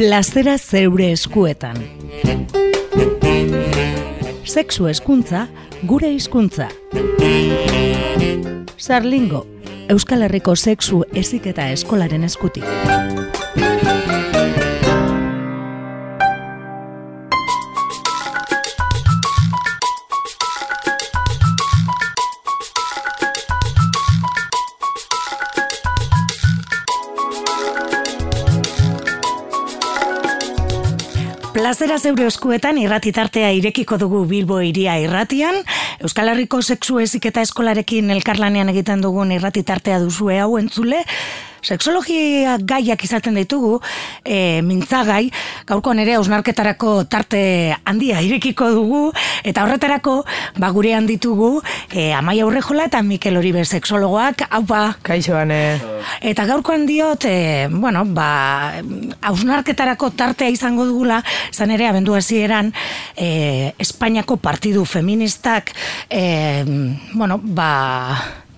plazera zeure eskuetan. Sexu eskuntza, gure hizkuntza. Sarlingo, Euskal Herriko sexu eziketa eskolaren eskutik. Plazera zeure eskuetan irratitartea irekiko dugu Bilbo iria irratian. Euskal Herriko sexu eziketa eskolarekin elkarlanean egiten dugun irratitartea duzue hau entzule. Sexologia gaiak izaten ditugu, e, mintzagai, gaurko nere ausnarketarako tarte handia irekiko dugu, eta horretarako, ba gure handitugu, e, Amaia Urrejola eta Mikel Oribe sexologoak, haupa. Kaixo bane. Eta gaurko handiot, e, bueno, ba, ausnarketarako tartea izango dugula, zan ere, abendu hasieran e, Espainiako partidu feministak, e, bueno, ba,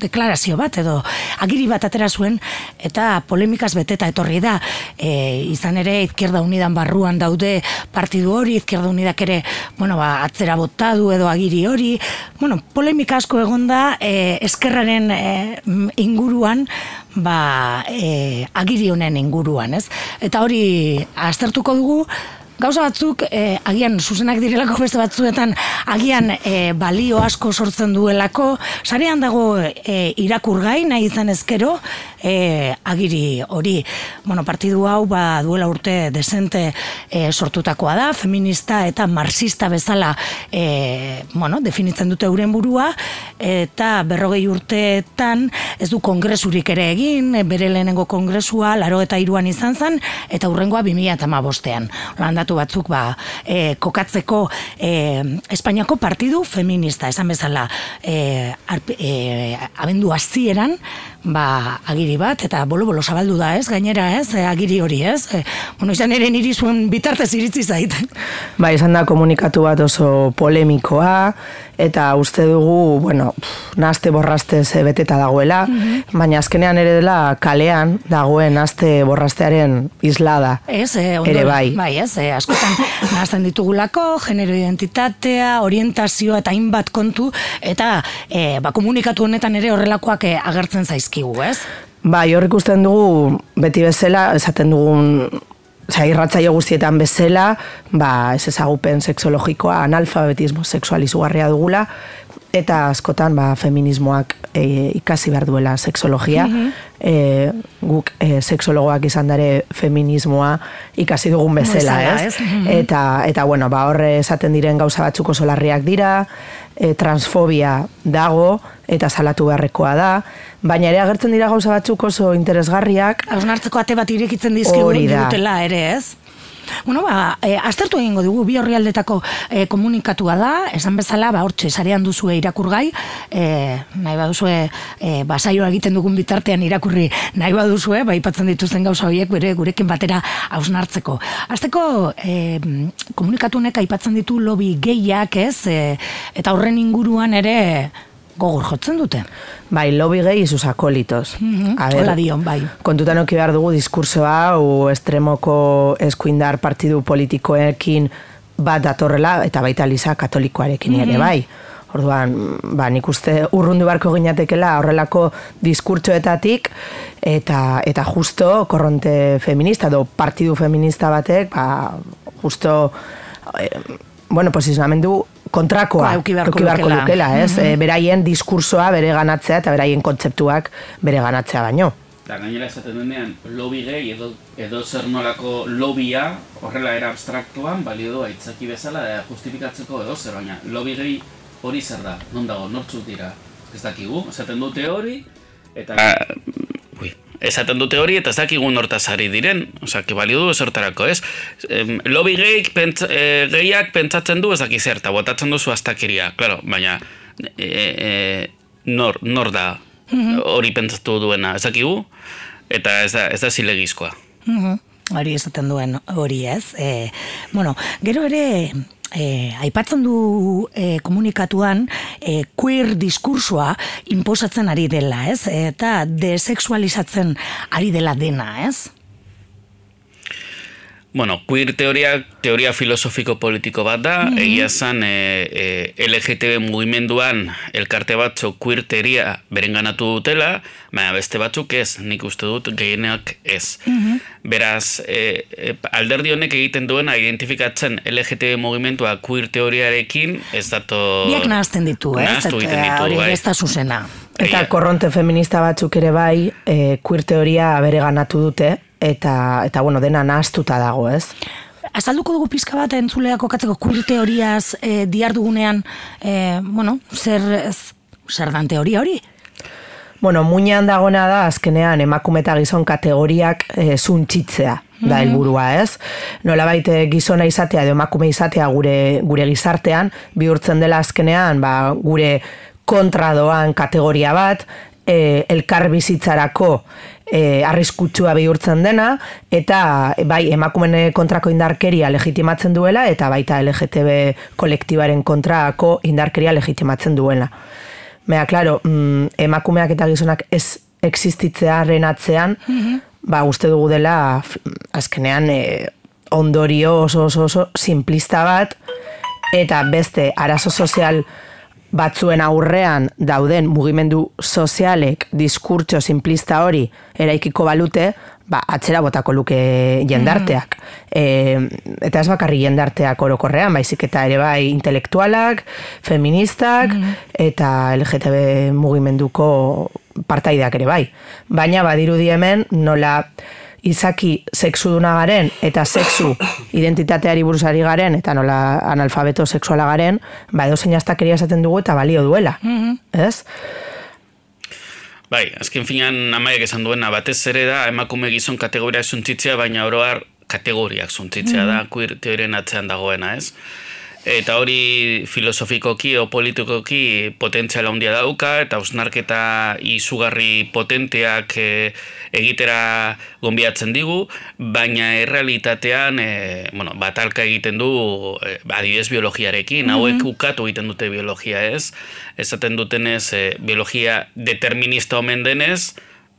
deklarazio bat edo agiri bat atera zuen eta polemikaz beteta etorri da. E, izan ere Izquierda Unidan barruan daude partidu hori Izquierda Unidak ere bueno, ba, atzera botadu edo agiri hori. Bueno, polemika asko egonda e, eskerraren e, inguruan ba, e, agiri honen inguruan ez? Eta hori aztertuko dugu gauza batzuk eh, agian zuzenak direlako beste batzuetan agian eh, balio asko sortzen duelako. Sarean dago eh, irakurgai nahi izan ezkero eh, agiri hori. Bueno, partidu hau ba, duela urte desente eh, sortutakoa da. Feminista eta marxista bezala eh, bueno, definitzen dute euren burua. Eta berrogei urteetan ez du kongresurik ere egin bere lehenengo kongresua laro eta iruan izan zen eta hurrengoa 2000 eta landatu batzuk ba, e, kokatzeko e, Espainiako partidu feminista, esan bezala e, arpe, e, abendu hasieran ba, agiri bat, eta bolo-bolo zabaldu da, ez, gainera, ez, e, agiri hori, ez, e, bueno, izan ere niri zuen bitartez iritzi zait. Ba, izan da komunikatu bat oso polemikoa, eta uste dugu, bueno, naste borraste ze beteta dagoela, mhm. baina azkenean ere dela kalean dagoen naste borrastearen islada. Ez, e, ere bai. Bai, ez, e, askotan nazten ditugulako, genero identitatea, orientazioa eta hainbat kontu, eta e, ba, komunikatu honetan ere horrelakoak e, agertzen zaizk dizkigu, ez? Bai, hor ikusten dugu beti bezala, esaten dugun Osa, irratzaio guztietan bezala, ba, ez ezagupen sexologikoa, analfabetismo sexual izugarria dugula, eta askotan ba, feminismoak e, ikasi behar duela sexologia. Mm guk e, sexologoak izan dare feminismoa ikasi dugun bezala, ez? Mhm. Eta, eta, bueno, ba, horre esaten diren gauza batzuk oso larriak dira, e, transfobia dago, eta salatu beharrekoa da, baina ere agertzen dira gauza batzuk oso interesgarriak. Hausnartzeko ate bat irekitzen dizkigu dutela ere, ez? Bueno, ba, e, aztertu egingo dugu, bi horri aldetako e, komunikatua da, esan bezala, ba, hortxe, sarean duzue irakurgai, e, nahi baduzue, e, ba, egiten dugun bitartean irakurri nahi baduzue, ba, ipatzen dituzten gauza horiek, bere gurekin batera hausnartzeko. Azteko, e, komunikatu neka aipatzen ditu lobi gehiak, ez, e, eta horren inguruan ere, gogor jotzen dute. Bai, lobby gehi izuz akolitos. Mm -hmm. dion, bai. Kontutan oki behar dugu diskursoa, u estremoko eskuindar partidu politikoekin bat datorrela, eta baita liza katolikoarekin ere, mhm. bai. Orduan, ba, nik uste urrundu barko ginatekela horrelako diskurtsoetatik, eta, eta justo korronte feminista, do partidu feminista batek, ba, justo, eh, bueno, posizionamendu kontrakoa euki beharko lukela, ez? Mm beraien diskursoa bere ganatzea eta beraien kontzeptuak bere ganatzea baino. Eta gainera esaten denean, lobby gehi edo, edo zer nolako lobbya horrela era abstraktuan balio du aitzaki bezala e, justifikatzeko edo zer, baina lobby gehi hori zer da, non dago, nortzut dira, ez dakigu, esaten dute hori, eta... Uh, esaten dute hori eta ez dakigun hortaz ari diren, que balio du esortarako, ez? Em, lobby gehiak, pentsa, e, gehiak pentsatzen du ez daki zer, eta botatzen duzu astakeria, claro, baina e, e, nor, nor da mhm. hori pentsatu duena, ez dakigu, eta ez da, ez da zilegizkoa. Mhm. Hori esaten duen hori ez. E, bueno, gero ere e, aipatzen du e, komunikatuan e, queer diskursua inposatzen ari dela, ez? Eta desexualizatzen ari dela dena, ez? Bueno, queer teoria, teoria filosofiko politiko bat da, mm -hmm. egia zan e, e, LGTB mugimenduan elkarte batzu queer teoria berenganatu dutela, baina beste batzuk ez, nik uste dut gehienak ez. Mhm. Beraz, e, e, alderdi honek egiten duena identifikatzen LGTB mugimendua queer teoriarekin, ez dato... Biak nahazten ditu, ez? Nahaztu egiten ditu, hori bai. ez da zuzena. Eta korronte feminista batzuk ere bai, e, queer teoria bere ganatu dute, eta, eta bueno, dena nahaztuta dago, ez? Azalduko dugu pizka bat entzuleak kokatzeko queer teoriaz e, diardugunean, e, bueno, zer, zer dan teoria hori? Bueno, muinean dagona da, azkenean emakume eta gizon kategoriak e, zuntxitzea da helburua, ez? Nola baite gizona izatea edo emakume izatea gure, gure gizartean, bihurtzen dela azkenean, ba, gure kontra doan kategoria bat, e, elkar bizitzarako e, arriskutsua bihurtzen dena, eta bai emakumene kontrako indarkeria legitimatzen duela, eta baita LGTB kolektibaren kontrako indarkeria legitimatzen duela. Mea, klaro, mm, emakumeak eta gizonak ez existitzearen atzean, ba, uste dugu dela, azkenean, e, ondorio oso, oso, oso simplista bat, eta beste arazo sozial batzuen aurrean dauden mugimendu sozialek diskurtso simplista hori eraikiko balute, ba, atzera botako luke jendarteak. E, eta ez bakarri jendarteak orokorrean, baizik eta ere bai intelektualak, feministak, eta LGTB mugimenduko partaideak ere bai. Baina badirudi hemen nola izaki sexuduna garen eta sexu identitateari buruzari garen eta nola analfabeto sexuala garen, ba edo zein esaten dugu eta balio duela. Mm Ez? Bai, azken finan amaiak esan duena, batez ere da emakume gizon kategoriak zuntzitzea, baina oroar kategoriak zuntzitzea da, queer teorien atzean dagoena, ez? Eta hori filosofikoki o politikoki potentziala handia dauka eta ausnarketa izugarri potenteak e, egitera gonbiatzen digu, baina errealitatean e, bueno, batalka egiten du e, adidez biologiarekin, mm hauek ukatu egiten dute biologia ez, esaten dutenez e, biologia determinista omen denez,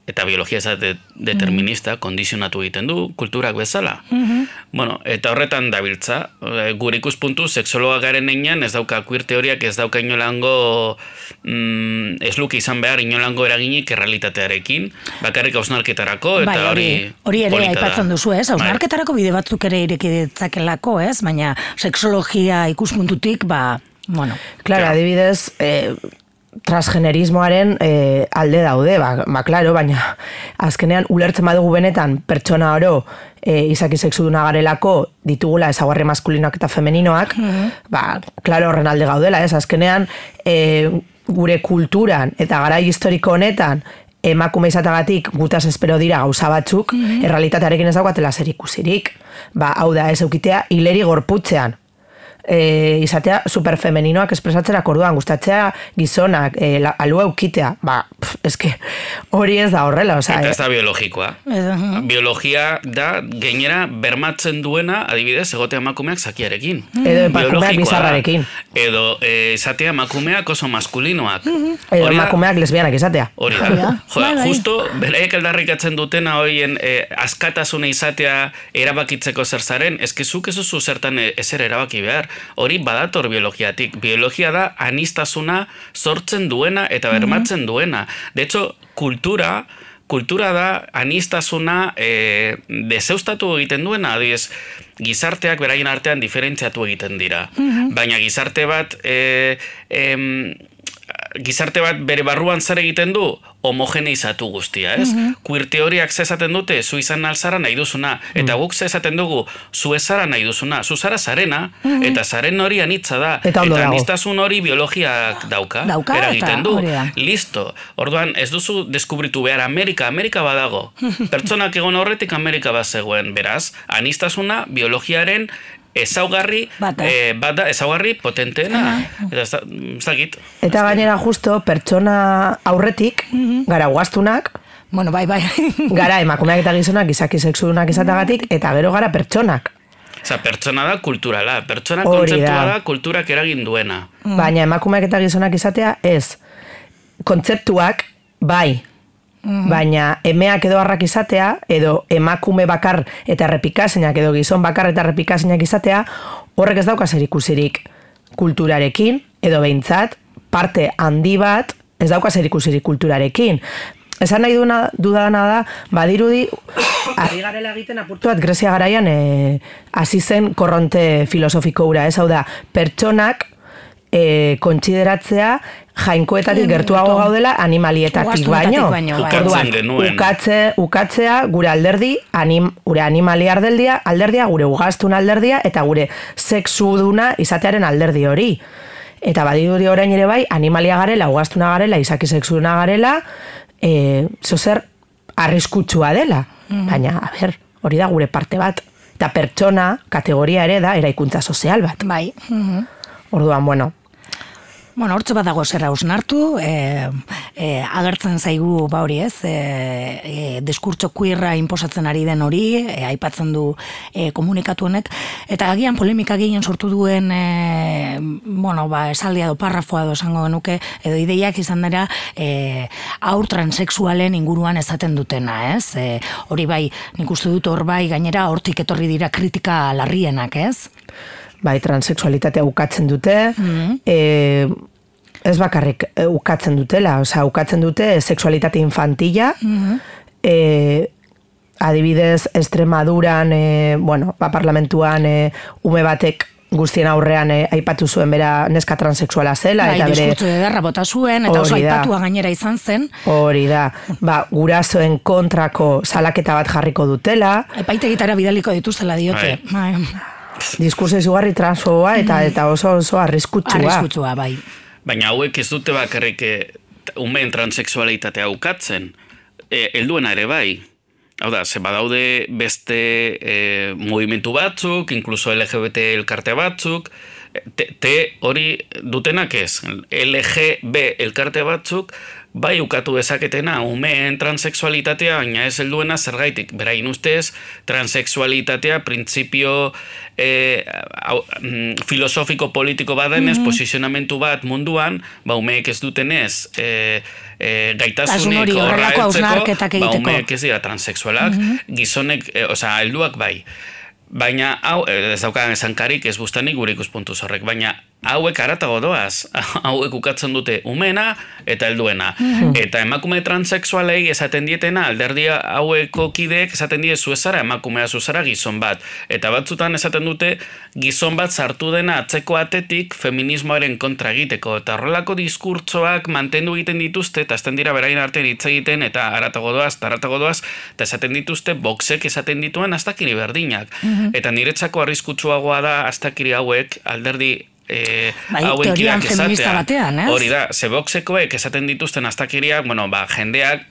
eta biologia ez de, determinista, mm kondizionatu egiten du, kulturak bezala. Mm Bueno, eta horretan dabiltza, e, gure ikuspuntu, seksologa garen einan, ez dauka queer teoriak, ez dauka inolango, mm, ez luke izan behar inolango eraginik errealitatearekin, bakarrik hausnarketarako, eta bai, hori, hori ere aipatzen duzu, ez? Hausnarketarako bai. bide batzuk ere irekidetzakelako, ez? Baina seksologia ikuspuntutik, ba, bueno. Claro, adibidez, eh, transgenerismoaren e, alde daude, ba, ba, klaro, baina azkenean ulertzen badugu benetan pertsona oro e, izaki sexuduna garelako ditugula ezaguarri maskulinoak eta femeninoak, mm ba, klaro horren alde gaudela, ez, azkenean e, gure kulturan eta garai historiko honetan emakume izatagatik gutaz espero dira gauza batzuk, mm errealitatearekin ez daukatela zer ikusirik. Ba, hau da, ez eukitea, hileri gorputzean e, izatea superfemeninoak espresatzera orduan gustatzea gizonak e, la, alu eukitea ba, pf, eske hori ez da horrela oza, eta ez da biologikoa. Biologia da gainera bermatzen duena adibidez egotea emakumeak zakiarekin. Edo emakumeak bizarrarekin. Edo e, izatea emakumeak oso maskulinoak. Edo emakumeak lesbianak izatea. Hori da, jo, bai, bai. justo beraiek aldarrikatzen dutena hoien e, askatasuna izatea erabakitzeko zer zaren, eskizuk ez zertan ezer erabaki behar hori badator biologiatik. Biologia da anistazuna sortzen duena eta bermatzen duena. De hecho, kultura, kultura da anistazuna e, deseustatu egiten duena, adiez, gizarteak beraien artean diferentziatu egiten dira. Baina gizarte bat, e, gizarte bat bere barruan zer egiten du, homogeneizatu guztia, ez? Mm -hmm. Queer teoriak zezaten dute, zu izan alzara nahi duzuna, eta guk zezaten dugu, zu ezara nahi duzuna, zu zara zarena, eta zaren hori anitza da, eta, eta anistazun hori biologiak dauka, dauka eragiten du, listo. Orduan, ez duzu deskubritu behar Amerika, Amerika badago. Pertsonak egon horretik Amerika bat zegoen, beraz, anistasuna biologiaren ezaugarri bata, e, bata ezaugarri potenteena. Eta ez eta gainera justo pertsona aurretik mhm. gara guaztunak bueno bai bai. gara emakumeak eta gizonak izaki sexudunak izatagatik eta gero gara pertsonak. Osa, pertsona da kulturala, pertsona kontzeptua da. kulturak eragin duena. Baina emakumeak eta gizonak izatea ez. Kontzeptuak bai, Baina emeak edo harrak izatea, edo emakume bakar eta errepikasenak, edo gizon bakar eta errepikasenak izatea, horrek ez dauka zer ikusirik kulturarekin, edo behintzat, parte handi bat, ez dauka zer ikusirik kulturarekin. Esan nahi duna, dudana da, badirudi, ari garela egiten apurtu bat Grezia garaian e, hasi zen korronte filosofiko ura, ez hau da, pertsonak e, kontsideratzea jainkoetatik gertuago gaudela animalietatik baino. baino, bai. Ukatzen Orduan, genuen. ukatze, ukatzea gure alderdi, anim, gure animali alderdia, alderdia, gure ugaztun alderdia, eta gure sexuduna izatearen alderdi hori. Eta badirudi orain ere bai, animalia garela, ugaztuna garela, izaki sexuduna garela, e, zozer arriskutsua dela. Baina, a ber, hori da gure parte bat. Eta pertsona, kategoria ere da, eraikuntza sozial bat. Bai. mhm. Orduan, bueno, Bueno, hortze bat dago zera ausnartu, e, e, agertzen zaigu ba hori ez, e, e, diskurtso queerra inposatzen ari den hori, e, aipatzen du e, komunikatu honek, eta agian polemika gehien sortu duen, e, bueno, ba, esaldia do parrafoa do esango genuke, edo ideiak izan dira e, aur transexualen inguruan esaten dutena, ez? E, hori bai, nik uste dut hor bai, gainera hortik etorri dira kritika larrienak, ez? Bai, transexualitatea ukatzen dute, e, ez bakarrik e, ukatzen dutela, osea, ukatzen dute sexualitate infantila, e, adibidez, Extremaduran, e, bueno, ba, parlamentuan e, ume batek guztien aurrean e, aipatu zuen bera neska transexuala zela, Bai, eta bere ederra bota zuen, eta oso aipatua gainera izan zen, hori da, ba, gurasoen kontrako salaketa bat jarriko dutela, Epaitegitara bidaliko dituztela diote. Bai. Diskurso izugarri transfoboa eta eta oso oso arriskutsua. Arriskutsua, bai. Baina hauek ez dute bakarrik eh, umeen transexualitatea ukatzen, e, helduena ere bai. Hau da, ze badaude beste e, movimentu batzuk, inkluso LGBT elkarte batzuk, te, te hori dutenak ez, LGB elkarte batzuk, bai ukatu dezaketena umeen transexualitatea, baina ez helduena zergaitik. Berain ustez, transexualitatea printzipio e, au, mm, filosofiko politiko badenez, posizionamentu bat munduan, ba umeek ez dutenez, e, e, Tasun gaitasunik hori, horra ba egiteko. umeek ez dira transexualak, gizonek, e, osea, helduak bai. Baina, hau, ez daukagan esankarik, ez bustanik gure ikuspuntu horrek, baina hauek aratago doaz, hauek ukatzen dute umena eta helduena. Eta emakume transexualei esaten dietena, alderdia haueko kideek esaten die zuezara emakumea zuzara gizon bat. Eta batzutan esaten dute gizon bat sartu dena atzeko atetik feminismoaren kontra egiteko. Eta horrelako diskurtsoak mantendu egiten dituzte, eta azten dira berain artean hitz egiten, eta aratago doaz, eta aratago doaz, eta esaten dituzte boxek esaten dituen astakiri berdinak. Eta niretzako arriskutsuagoa da astakiri hauek alderdi e, Bai, teorian feminista batean, ez? Hori da, ze boxekoek esaten dituzten astakiriak, bueno, ba, jendeak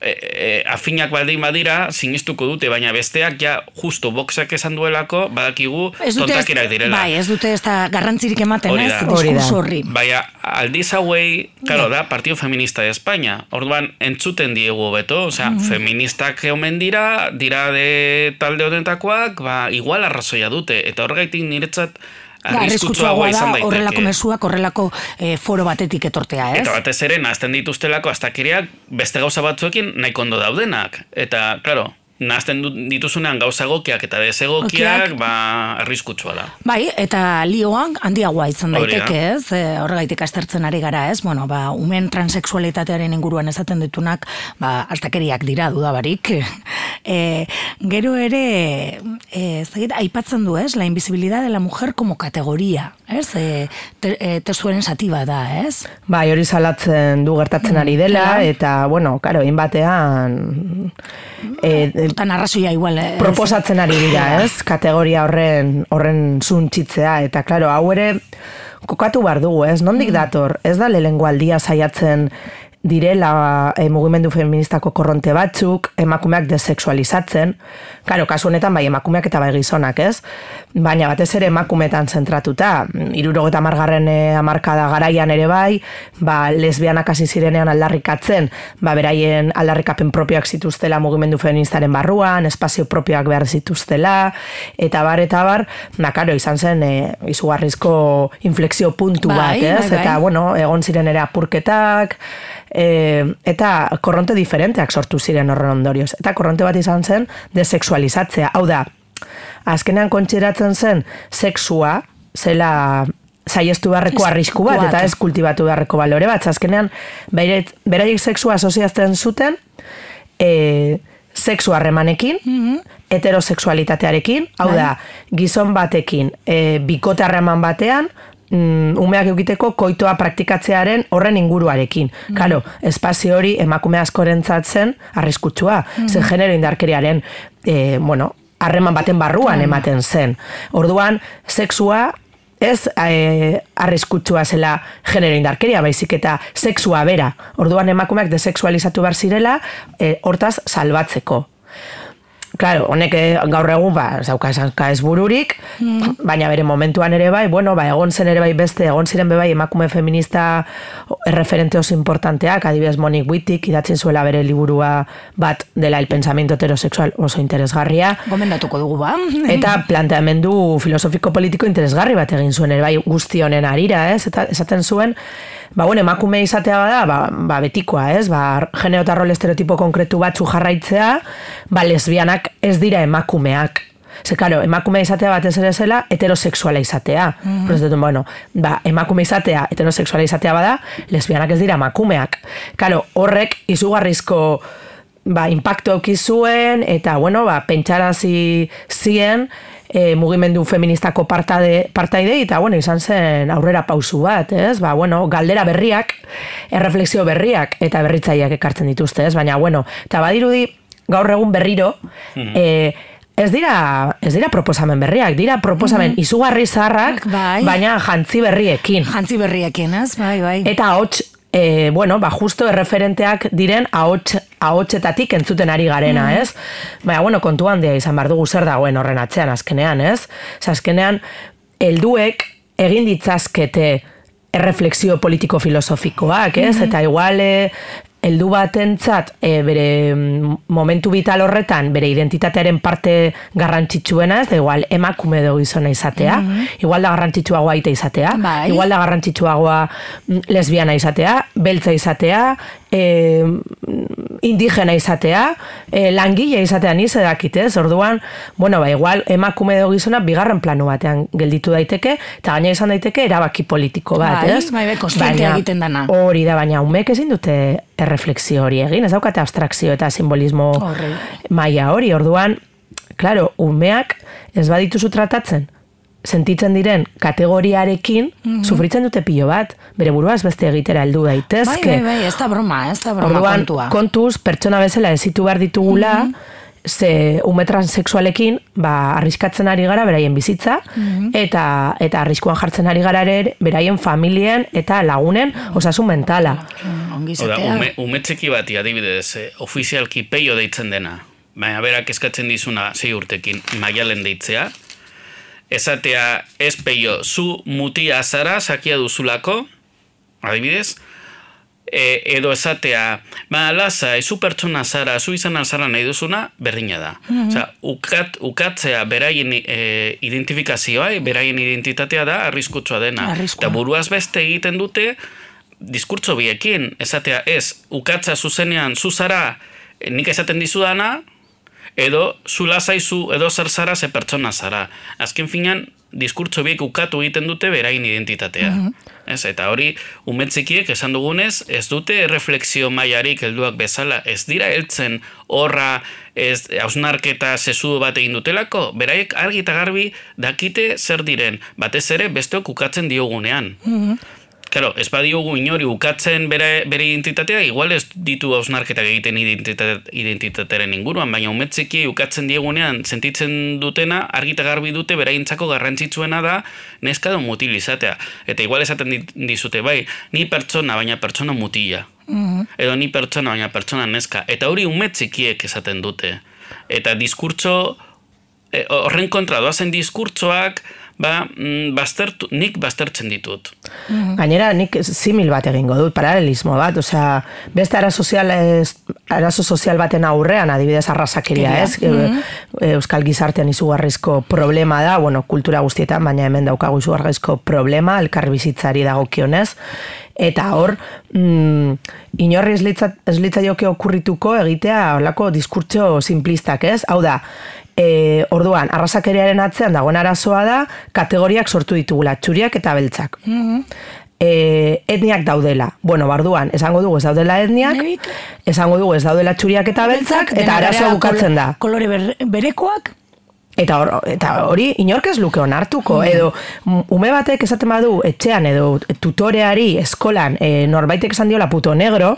e, e, afinak baldin badira, sinistuko dute, baina besteak ja justo boxak esan duelako, badakigu Ez tontakirak direla. bai, ez dute ez da garrantzirik ematen, Hori ez, da. Hori da. diskurso horri. Baina aldiz hauei, claro, da, Partido Feminista de España. Orduan, entzuten diegu beto, osea, feministak omen dira, dira de talde honetakoak, ba, igual arrazoia dute. Eta horregaitik niretzat Da, arriskutsuagoa arriskutsuagoa izan da daiteke. horrelako mezuak, horrelako eh, foro batetik etortea, ez? Eta batez ere, nazten dituztelako astakiriak beste gauza batzuekin nahiko ondo daudenak. Eta, claro, nazten du- dituzunean gauza egokiak eta desegokiak, Okiak. ba, arriskutsua da. Bai, eta lioan handiagoa izan daiteke, ez? E, horregaitik aztertzen ari gara, ez? Bueno, ba, umen transexualitatearen inguruan esaten ditunak, ba, astakeriak dira dudabarik. E, gero ere, e, ez dakit, aipatzen du, ez? La invisibilidad de la mujer como categoría, ez? E, te, e, testuaren zati da, ez? Bai, hori salatzen du gertatzen ari dela, eta, bueno, karo, batean e, e, Tan arrazoia igual, ez? proposatzen ari dira, ez? Kategoria horren horren zuntzitzea, eta, klaro, hau ere kokatu behar dugu, ez? Nondik dator, ez da lehengo aldia saiatzen direla e, mugimendu feministako korronte batzuk, emakumeak desexualizatzen, Karo, kasu honetan bai emakumeak eta bai gizonak, ez? Baina batez ere emakumeetan zentratuta, irurogeta margarren amarkada garaian ere bai, ba, lesbianak hasi zirenean aldarrikatzen, ba, beraien aldarrikapen propioak zituztela mugimendu feministaren barruan, espazio propioak behar zituztela, eta bar, eta bar, na, karo, izan zen, e, izugarrizko inflexio puntu Bai, bat, ez? bai, bai. Eta, bueno, egon ziren ere apurketak, E, eta korronte diferenteak sortu ziren horren ondorioz. Eta korronte bat izan zen desexualizatzea. Hau da, azkenean kontxeratzen zen sexua, zela saiestu beharreko arrisku bat, eta ez kultibatu beharreko balore bat. Azkenean, beraiek sexua asoziazten zuten, e, sexu harremanekin, mm heterosexualitatearekin, hau da, gizon batekin, e, bikote harreman batean, mm, umeak egiteko koitoa praktikatzearen horren inguruarekin. Mm. Karo, espazio hori emakume askorentzat zen arriskutsua, mm. zen genero indarkeriaren, e, bueno, harreman baten barruan ematen zen. Orduan, sexua ez e, arriskutsua zela genero indarkeria, baizik eta sexua bera. Orduan emakumeak desexualizatu behar zirela, e, hortaz salbatzeko. Claro, honek eh, gaur egun ba, zauka esanka ez bururik, mm. baina bere momentuan ere bai, bueno, ba, egon zen ere bai beste, egon ziren bai emakume feminista erreferente oso importanteak, adibidez Monik Wittik, idatzen zuela bere liburua bat dela el pensamiento heterosexual oso interesgarria. Gomendatuko dugu ba. Eta planteamendu filosofiko-politiko interesgarri bat egin zuen ere bai guzti honen arira, ez? Eta esaten zuen, ba, bueno, emakume izatea bada, ba, ba betikoa, ez? Ba, geneo eta rol estereotipo konkretu batzu jarraitzea, ba, lesbianak ez dira emakumeak. Ze, karo, emakume izatea batez ere zela, heterosexuala izatea. Mm -hmm. bueno, ba, emakume izatea, heterosexuala izatea bada, lesbianak ez dira emakumeak. Karo, horrek izugarrizko ba, impacto okizuen, eta, bueno, ba, pentsarazi zien, e, mugimendu feministako partade, partaide eta bueno, izan zen aurrera pausu bat, ez? Ba, bueno, galdera berriak, erreflexio berriak eta berritzaileak ekartzen dituzte, ez? Baina, bueno, eta badirudi gaur egun berriro, e, Ez dira, ez dira proposamen berriak, dira proposamen mm izugarri zaharrak, bai. baina jantzi berriekin. Jantzi berriekin, ez? Bai, bai. Eta hots e, bueno, ba, justo erreferenteak diren ahots, ahotsetatik entzuten ari garena, mm. ez? Baina, bueno, kontu handia izan behar dugu zer dagoen horren atzean azkenean, ez? Ez azkenean, helduek egin ditzazkete erreflexio politiko-filosofikoak, ez? Mm Eta igual, heldu batentzat e, bere mm, momentu vital horretan bere identitatearen parte garrantzitsuena ez da igual emakume edo gizona izatea mm igual da garrantzitsuagoa aita izatea bai. igual da garrantzitsuagoa mm, lesbiana izatea beltza izatea e, indigena izatea, e, langile izatea niz edakit, ez? Orduan, bueno, ba, igual, emakume edo gizona bigarren plano batean gelditu daiteke, eta gaina izan daiteke erabaki politiko bat, bai, ez? Bai, bai, egiten dana. Hori da, baina umek ezin dute erreflexio hori egin, ez daukate abstrakzio eta simbolismo maila hori, orduan, claro, umeak ez badituzu tratatzen, sentitzen diren kategoriarekin mm sufritzen dute pilo bat, bere burua ez beste egitera heldu daitezke. Bai, bai, bai, ez da broma, ez da broma Orduan, kontua. kontuz, pertsona bezala ezitu behar ditugula, mm ze ume transexualekin, ba, arriskatzen ari gara beraien bizitza, mhm. eta eta arriskuan jartzen ari gara ere beraien familien eta lagunen osasun mentala. Oda, ume, ume txeki bati adibidez, eh, ofizialki peio deitzen dena, baina berak eskatzen dizuna zei urtekin maialen deitzea, esatea ez peio, zu mutia zara, sakia duzulako, adibidez, e, edo esatea, ba, laza, zu pertsona zara, zu izan alzara nahi duzuna, berdina da. Mm ukat, ukatzea beraien e, identifikazioa, e, beraien identitatea da, arriskutsua dena. Eta buruaz beste egiten dute, diskurtso biekin, esatea ez, ukatza zuzenean, zu zara, nik esaten dizudana, edo zu lasaizu edo zer zara ze pertsona zara. Azken finan, diskurtso biek ukatu egiten dute berain identitatea. Mhm. ez, eta hori, umetzikiek esan dugunez, ez dute refleksio mailarik helduak bezala, ez dira heltzen horra, ez hausnarketa sesu bat egin dutelako, beraiek argi eta garbi dakite zer diren, batez ere besteok ukatzen diogunean. Mm Claro, ez badiogu inori ukatzen bere, bere identitatea, igual ez ditu hausnarketak egiten identitatearen inguruan, baina umetzeki ukatzen diegunean sentitzen dutena, argita garbi dute beraintzako garrantzitsuena da neska da mutil izatea. Eta igual esaten dizute, bai, ni pertsona, baina pertsona mutila. Mm Edo ni pertsona, baina pertsona neska. Eta hori umetzekiek esaten dute. Eta diskurtso, eh, horren kontra doazen diskurtsoak, ba, mm, baztertu, nik baztertzen ditut. Mm-hmm. Gainera, nik simil bat egingo dut, paralelismo bat, osea, beste arazo sozial, arazo sozial baten aurrean, adibidez, arrasakeria, ez? Mm-hmm. Euskal gizartean izugarrizko problema da, bueno, kultura guztietan, baina hemen daukagu izugarrizko problema, elkarri bizitzari dagokionez, Eta hor, mm, inorri ez litza, ez litza joke okurrituko egitea olako diskurtso simplistak, ez? Hau da, e, orduan, arrasakeriaren atzean dagoen arazoa da, kategoriak sortu ditugula, txuriak eta beltzak. E, etniak daudela. Bueno, barduan, esango dugu ez daudela etniak, Nebik. esango dugu ez daudela txuriak eta beltzak, eta arazoa bukatzen da. Kolore ber- berekoak, Eta, hor, eta hori inork ez luke onartuko, edo m- ume batek esaten badu etxean edo tutoreari eskolan e, norbaitek esan diola puto negro,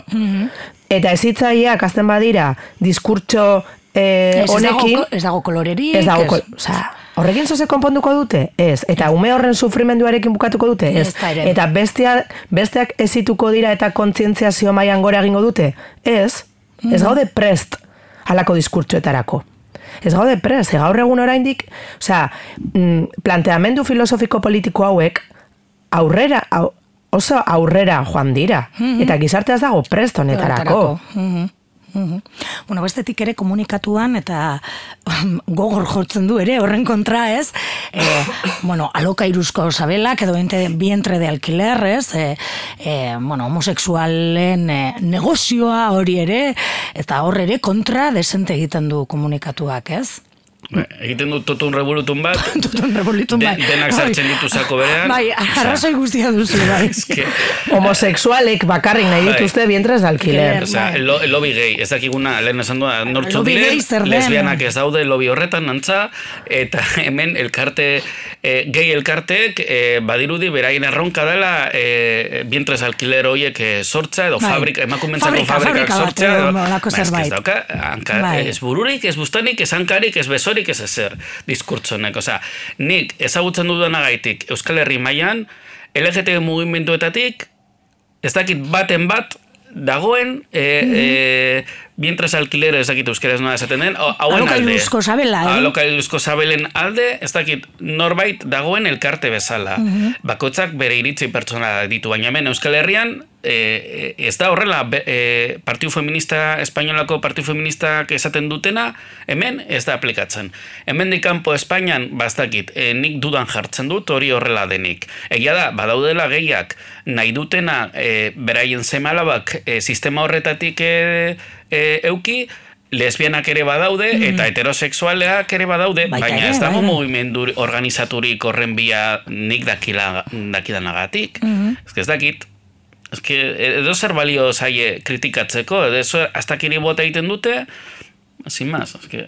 eta ezitzaileak azten badira diskurtso e, ez, ez, dago, honekin, ez dago kolorerik. ez dago, ez- kol- osea, horrekin zoze konponduko dute? Ez. Eta ume horren sufrimenduarekin bukatuko dute? Ez. Ez. Eta bestea, besteak ezituko dira eta kontzientziazio mailan gora egingo dute? Ez. Ez gaude prest halako diskurtsoetarako. Ez gaude prest, gaur egun oraindik, osea, mm, planteamendu filosofiko politiko hauek aurrera, au, oso aurrera joan dira. Eta gizartea ez dago prest honetarako. Mhm. Bueno, bestetik ere komunikatuan eta gogor jortzen du ere horren kontra, ez? E, bueno, alokairuzko sabelak edo ente, vientre de alquiler, ez? E, e, bueno, homosexualen e, negozioa hori ere, eta hor ere kontra desente egiten du komunikatuak, ez? Ba, Egiten dut totun revolutun bat, Tutun revolutun de, bai. denak sartzen ditu zako berean. Bai, arrazoi guztia duzu, bai. eske, Homosexualek bakarrik nahi Bai. dituzte vientres de alquiler. Osea, Bai. lo, lobby gay, ez dakiguna, lehen esan duda, nortzu diren, lesbianak ez daude lobby horretan nantza, eta hemen elkarte, eh, gay elkarteek eh, badirudi beraien erronka dela eh, vientres alquiler hoiek eh, sortza, edo Bai. fabrika, emakumentzako Fabrika, fabrikak fabrika bat, sortzea, edo ba, ez dauka, hanka, Bai. ez bururik, ez bustanik, ez hankarik, ez besorik, ez ezer diskurtzonek. Osea, nik ezagutzen dudanagaitik Euskal Herri mailan LGT mugimenduetatik ez dakit baten bat dagoen e, e, vientres alquiler ez dakit euskeraz nola esaten den hauen alde. Alokairuzko sabela, eh? Alokairuzko sabelen alde ez dakit norbait dagoen elkarte bezala. Bakoitzak bere iritzi pertsona ditu, baina hemen Euskal Herrian e, ez da horrela e, Partiu Feminista Espainolako Partiu Feministak esaten dutena hemen ez da aplikatzen. Hemen kanpo Espainian bastakit e, nik dudan jartzen dut hori horrela denik. Egia da, badaudela gehiak nahi dutena e, beraien semalabak e, sistema horretatik e, e, euki, lesbianak ere badaude eta heterosexualeak ere badaude, baina ere, ez dago mugimendu organizaturik horren bia nik dakila, dakidanagatik. Ez que ez dakit. Ez que edo zer balio zaie kritikatzeko, edo eso hasta bota egiten dute, sin más, ez que...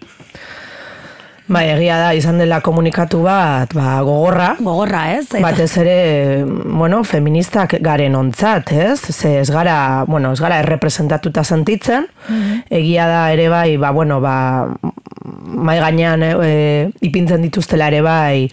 Bai, egia da, izan dela komunikatu bat, ba, gogorra, Gogorra, ez? Eta- batez ere, bueno, feministak garen ontzat, ez? Ze ez gara, bueno, ez gara errepresentatuta sentitzen, egia da ere bai, ba, bueno, ba, mai gainean e, ipintzen dituztela ere bai,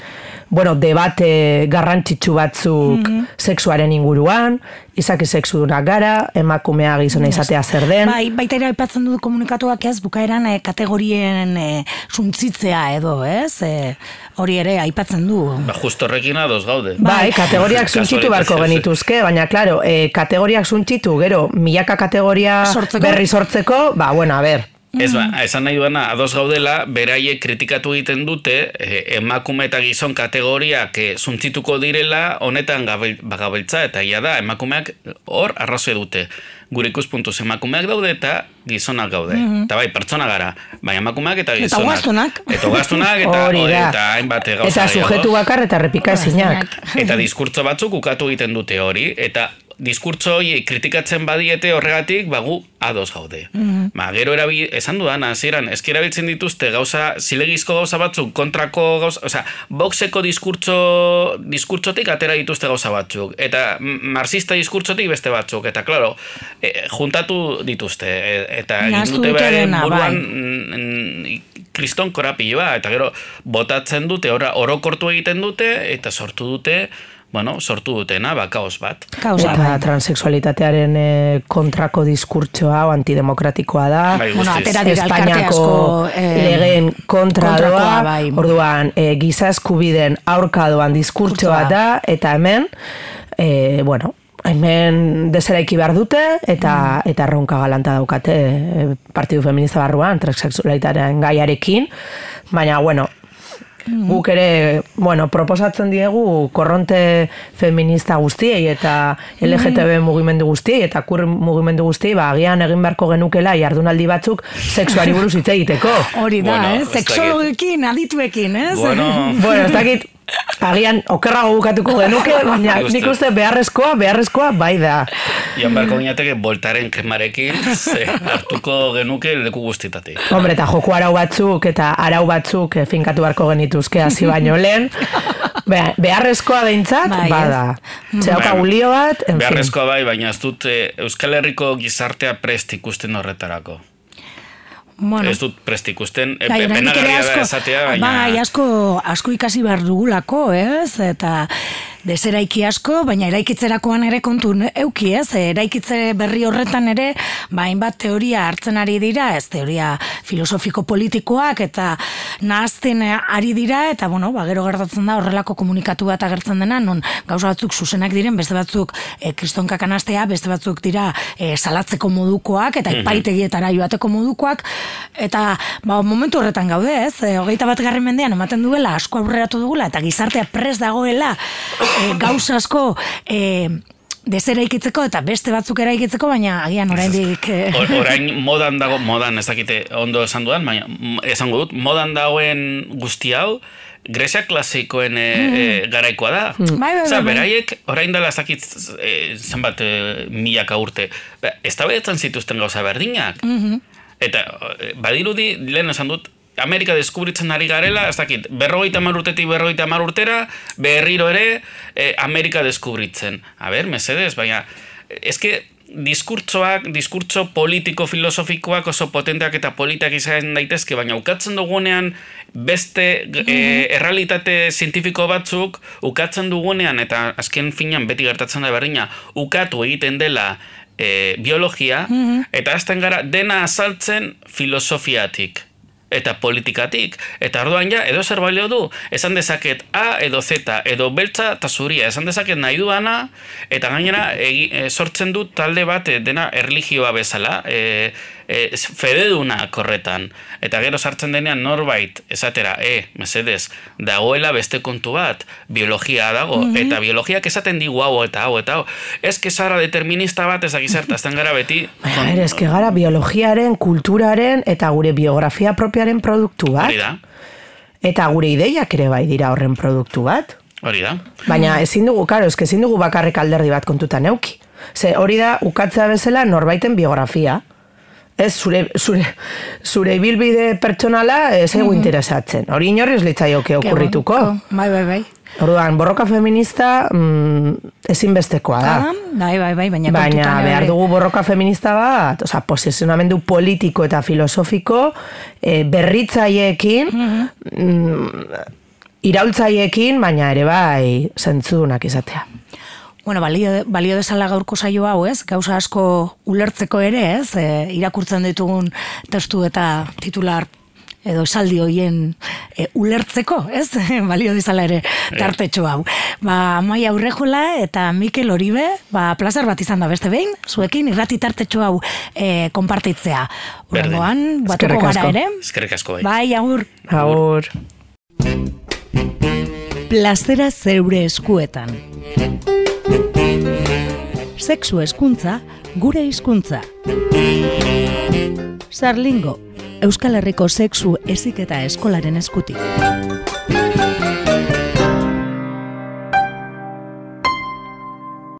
bueno, debate garrantzitsu batzuk sexuaren inguruan, izaki sexudunak gara, emakumea gizona izatea zer den, Bai, baita ere aipatzen dut komunikatuak ez, bukaeran eh, kategorien eh, suntzitzea edo, ez? Eh, hori ere aipatzen du. Ba, justo horrekin ados gaude. Bai, kategoriak suntzitu Kasualitatea. genituzke, baina, claro, e, kategoriak suntzitu, gero, milaka kategoria Sortzeko? berri sortzeko, ba, bueno, a ber, Ez ba, esan nahi duena, ados gaudela, beraiek kritikatu egiten dute, eh, emakume eta gizon kategoriak eh, suntzituko direla, honetan gabil, bagabiltza, eta ia da, emakumeak hor arrazoi dute. Gure ikuspuntuz emakumeak daude eta gizonak gaude. Eta bai, pertsona gara, bai emakumeak eta gizonak. Eta ugaztunak, eta, hori da. eta hainbat gauza Eta sujetu bakar eta repika ezinak. Eta diskurtso batzuk ukatu egiten dute hori, eta diskurtso hori kritikatzen badiete horregatik, bagu ados gaude. Ba, gero erabi, esan dudan, hasieran eski erabiltzen dituzte gauza, zilegizko gauza batzuk, kontrako gauza, osea, boxeko diskurtso, diskurtsotik atera dituzte gauza batzuk, eta marxista diskurtsotik beste batzuk, eta claro, e, juntatu dituzte, e, eta egin dute beraren dena, buruan bai. mm, mm, kriston korapioa, eta gero botatzen dute, ora, orokortu egiten dute, eta sortu dute, bueno, sortu dutena, ba, kaos bat. Kausa, Eta bai. transexualitatearen e, kontrako diskurtsoa o antidemokratikoa da. Bai, Bueno, atera dira Espainiako asko, eh, legeen kontra kontrakoa, doa, bai. orduan, e, giza eskubiden aurka doan diskurtsoa da, eta hemen, e, bueno, hemen deseraiki behar dute, eta Mm. eta erronka galanta daukate e, Partidu Feminista barruan, transexualitatearen gaiarekin, baina, bueno, Guk ere, bueno, proposatzen diegu korronte feminista guztiei eta LGTB mugimendu guztiei eta kur mugimendu guztiei, ba, agian egin beharko genukela jardunaldi batzuk sexuari buruz hitz egiteko. Hori da, Bueno, eh? Seksologekin, adituekin, ez? Bueno, bueno, ez dakit, agian okerrago bukatuko genuke, baina Nik uste. nik uste beharrezkoa, beharrezkoa bai da. Joan beharko ginateke voltaren kremarekin ze hartuko genuke leku guztitatik. Hombre, eta joko arau batzuk eta arau batzuk eh, finkatu beharko genituzke hasi baino lehen. Be- beharrezkoa behintzat, Bai, bada. Zehauka Bai. gulio bat, en. Beharrezkoa bai, baina ez dut eh, Euskal Herriko gizartea prest ikusten horretarako. Bueno, Ez dut prest ikusten, e, Bai, penagarria da esatea, baina... Bai, asko, asko ikasi behar dugulako, ez? Eta deseraiki asko, baina eraikitzerakoan ere kontu euki, ez? Eraikitze berri horretan ere, ba, hainbat teoria hartzen ari dira, ez teoria filosofiko politikoak eta nahazten ari dira, eta bueno, ba, gero gertatzen da horrelako komunikatu bat agertzen dena, non gauza batzuk zuzenak diren, beste batzuk e, kristonkak anastea, beste batzuk dira e, salatzeko modukoak, eta epaitegietara joateko modukoak, eta ba, momentu horretan gaude, ez? E, hogeita bat garren mendean ematen duela, asko aurreratu dugula, eta gizartea pres dagoela, e, gauza asko e, desera ikitzeko eta beste batzuk eraikitzeko, baina agian oraindik e, Or- orain modan dago, modan ez dakite ondo esan dudan, baina mm, esango dut, modan dagoen guzti hau, Grecia klasikoen e, e, garaikoa da. Bai, bai, Osea, bai, bai. beraiek orain dela ez dakit e, zenbat e, milaka urte. Ba, Ez zituzten gauza berdinak. Eta e, badirudi, lehen esan dut, Amerika deskubritzen ari garela, ez dakit, berrogeita hamar urtetik berrogeita hamar urtera, berriro ere e, Amerika deskubritzen. A ber, mesedez, baina, eske diskurtsoak, diskurtso politiko filosofikoak oso potenteak eta politak izan daitezke, baina ukatzen dugunean beste e, errealitate zientifiko batzuk ukatzen dugunean eta azken finan beti gertatzen da berdina ukatu egiten dela e, biologia eta azten gara dena azaltzen filosofiatik eta politikatik. Eta orduan ja, edo zer balio du, esan dezaket A edo Z, edo beltza eta zuria, esan dezaket nahi duana, eta gainera e, sortzen du talde bat e, dena erligioa bezala, e, e, fededuna korretan. Eta gero sartzen denean norbait, esatera, e, mesedez, dagoela beste kontu bat, biologia dago, eta biologiak esaten digu hau eta hau eta hau. Ez que zara determinista bat ez dakizertazten gara beti... Baina, ere, eske gara biologiaren, kulturaren eta gure biografia propiaren produktu bat. Hori da, Eta gure ideiak ere bai dira horren produktu bat. hori da. Baina ezin dugu, karo, eske ezin dugu bakarrik alderdi bat kontutan euki. Ze hori da ukatzea bezala norbaiten biografia. Ez zure, zure, zure ibilbide pertsonala ez egu interesatzen. Hori inorri ez litzaioke okurrituko. Bai, bai, bai. Orduan, borroka feminista mm, ezinbestekoa da. Ah, bai, bai, bai, baina, Baina behar dugu borroka feminista bat, oza, posizionamendu politiko eta filosofiko e, berritzaileekin, mm, iraultzaiekin, baina ere bai zentzudunak izatea. Bueno, balio, balio desala gaurko saio hau, ez? Gauza asko ulertzeko ere, ez? E, irakurtzen ditugun testu eta titular edo esaldi hoien e, ulertzeko, ez? balio dezala ere tartetxo hau. Ba, Maia Aurrejola eta Mikel Oribe, ba, plazar bat izan da beste behin, zuekin irrati tartetxo hau e, konpartitzea. Berdin. Urrengoan, batuko gara ere. Eskerrik asko bai. Bai, agur. Agur. Plazera zeure eskuetan. Sexu eskuntza, gure hizkuntza. Sarlingo, Euskal Herriko sexu heziketa eskolaren eskutik.